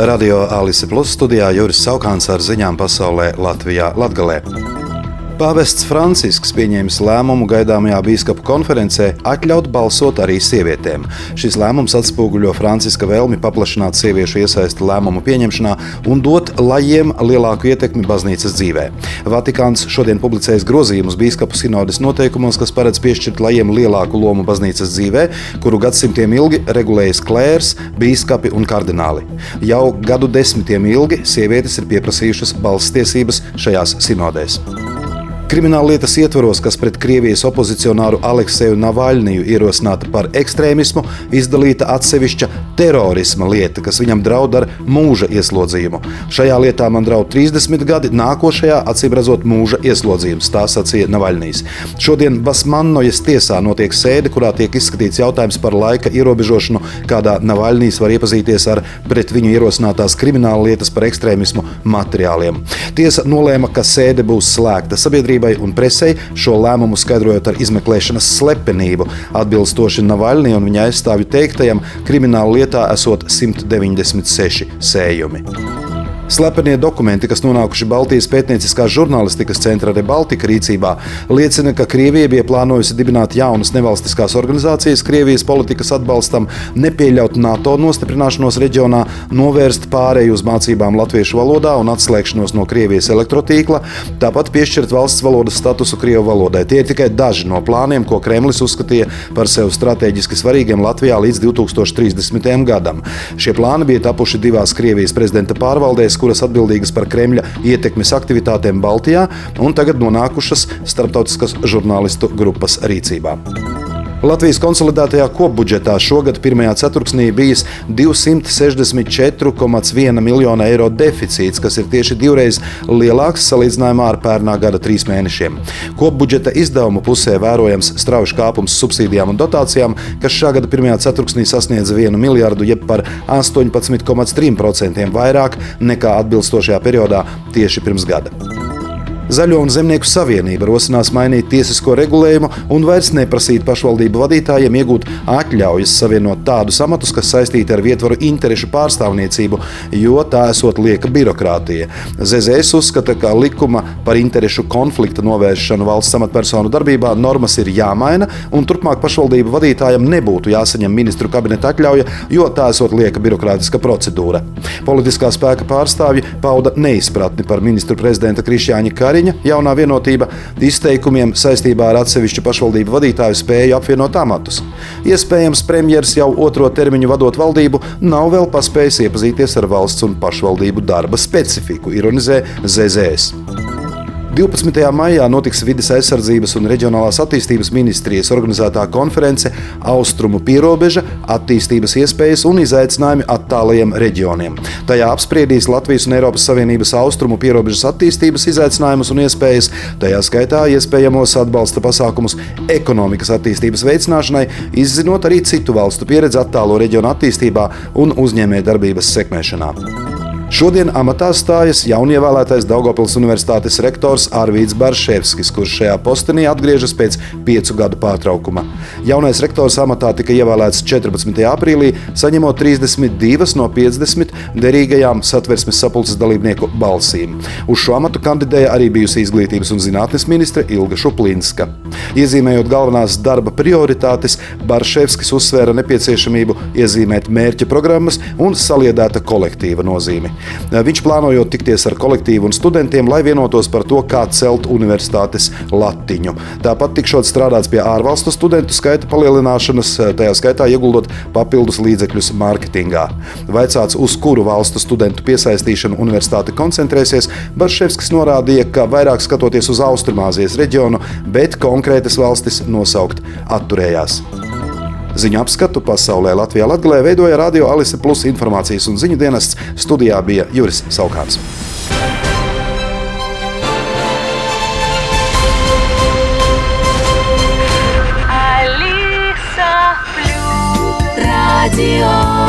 Radio Alise Plus studijā Juris Saukāns ar ziņām pasaulē Latvijā Latgalē. Pāvests Francisks pieņēmis lēmumu gaidāmajā biskupu konferencē atļaut balsot arī sievietēm. Šis lēmums atspoguļo Franciska vēlmi paplašināt sieviešu iesaisti lēmumu pieņemšanā un dot lajiem lielāku ietekmi baznīcas dzīvē. Vatikāns šodien publicēs grozījumus biskupu sinodes noteikumos, kas paredz piešķirt lajiem lielāku lomu baznīcas dzīvē, kuru gadsimtiem ilgi regulējas klērs, biskupi un kardināli. Jau gadu desmitiem ilgi sievietes ir pieprasījušas balss tiesības šajās sinodēs. Krimināla lietas ietvaros, kas pret Krievijas opozicionāru Alekseju Navaļniju ierosināta par ekstrēmismu, izdalīta atsevišķa terorisma lieta, kas viņam draud ar mūža ieslodzījumu. Šajā lietā man draud 30 gadi, nākošajā acīm redzot mūža ieslodzījums, tā sacīja Navaļnijas. Šodien Basmannojas tiesā notiek sēde, kurā tiek izskatīts jautājums par laika ierobežošanu, kādā Navaļnijas var iepazīties ar pret viņu ierosinātās krimināla lietas par ekstrēmismu materiāliem. Tiesa nolēma, ka sēde būs slēgta sabiedrībai sabiedrībai un presei, šo lēmumu skaidrojot ar izmeklēšanas slepenību. Atbilstoši Navaļnī un viņa aizstāvju teiktajam, krimināla lietā esot 196 sējumi. Slepenie dokumenti, kas nonākuši Baltijas pētnieciskās žurnālistikas centra Rebaltika rīcībā, liecina, ka Krievija bija plānojusi dibināt jaunas nevalstiskās organizācijas Krievijas politikas atbalstam, nepieļaut NATO nostiprināšanos reģionā, novērst pārēju uz mācībām latviešu valodā un atslēgšanos no Krievijas elektrotīkla, tāpat piešķirt valsts valodas statusu Krievu valodai. Tie ir tikai daži no plāniem, ko Kremlis uzskatīja par sev strateģiski svarīgiem Latvijā līdz 2030. gadam. Šie plāni bija tapuši divās Krievijas prezidenta pārvaldēs, kuras atbildīgas par Kremļa ietekmes aktivitātēm Baltijā un tagad nonākušas starptautiskas žurnālistu grupas rīcībā. Latvijas konsolidētajā kopbudžetā šogad pirmajā ceturksnī bijis 264,1 miljona eiro deficīts, kas ir tieši divreiz lielāks salīdzinājumā ar pērnā gada trīs mēnešiem. Kopbudžeta izdevumu pusē vērojams strauji kāpums subsīdijām un dotācijām, kas šā gada pirmajā ceturksnī sasniedza 1 miljardu, jeb par 18,3% vairāk nekā atbilstošajā periodā tieši pirms gada. Zaļo un Zemnieku savienība rosinās mainīt tiesisko regulējumu un vairs neprasīt pašvaldību vadītājiem iegūt atļaujas savienot tādus amatus, kas saistīti ar vietvaru interešu pārstāvniecību, jo tā esot lieka birokrātija. ZZS uzskata, ka likuma par interešu konflikta novēršanu valsts amatpersonu darbībā normas ir jāmaina, un turpmāk pašvaldību vadītājiem nebūtu jāsaņem ministru kabineta atļauja, jo tā esot lieka birokrātiska procedūra. Politiskā spēka pārstāvji pauda neizpratni par ministru prezidenta Krišjāņa Kari Kariņa jaunā vienotība izteikumiem saistībā ar atsevišķu pašvaldību vadītāju spēju apvienot amatus. Iespējams, premjerministrs jau otro termiņu vadot valdību nav vēl paspējis iepazīties ar valsts un pašvaldību darba specifiku, ironizē ZZS. 12. maijā notiks Vides aizsardzības un reģionālās attīstības ministrijas organizētā konference Austrumu pierobeža, attīstības iespējas un izaicinājumi attālajiem reģioniem. Tajā apspriedīs Latvijas un Eiropas Savienības austrumu pierobežas attīstības izaicinājumus un iespējas, tajā skaitā iespējamos atbalsta pasākumus ekonomikas attīstības veicināšanai, izzinot arī citu valstu pieredzi attālo reģionu attīstībā un uzņēmējdarbības sekmēšanā. Šodien amatā stājas jaunievēlētais Daugopils Universitātes rektors Arvīts Barševskis, kurš šajā postenī atgriežas pēc piecu gadu pārtraukuma. Jaunais rektors amatā tika ievēlēts 14. aprīlī, saņemot 32 no 50 derīgajām satversmes sapulces dalībnieku balsīm. Uz šo amatu kandidēja arī bijusi izglītības un zinātnes ministre Ilga Šuplinska. Iezīmējot galvenās darba prioritātes, Barševskis uzsvēra nepieciešamību iezīmēt mērķa programmas un saliedēta kolektīva nozīmi. Viņš plānojot tikties ar kolektīvu un studentiem, lai vienotos par to, kā celt universitātes latiņu. Tāpat tikšot strādāts pie ārvalstu studentu skaita palielināšanas, tajā skaitā ieguldot papildus līdzekļus mārketingā. Vaicāts, uz kuru valstu studentu piesaistīšanu universitāte koncentrēsies, Barševskis norādīja, ka vairāk skatoties uz Austrumāzijas reģionu, bet konkrētas valstis nosaukt atturējās. Ziņu apskatu pasaulē Latvijā Latvijā veidoja Radio Alise Plus informācijas un ziņu dienests. Studijā bija Juris Saukāns. Radio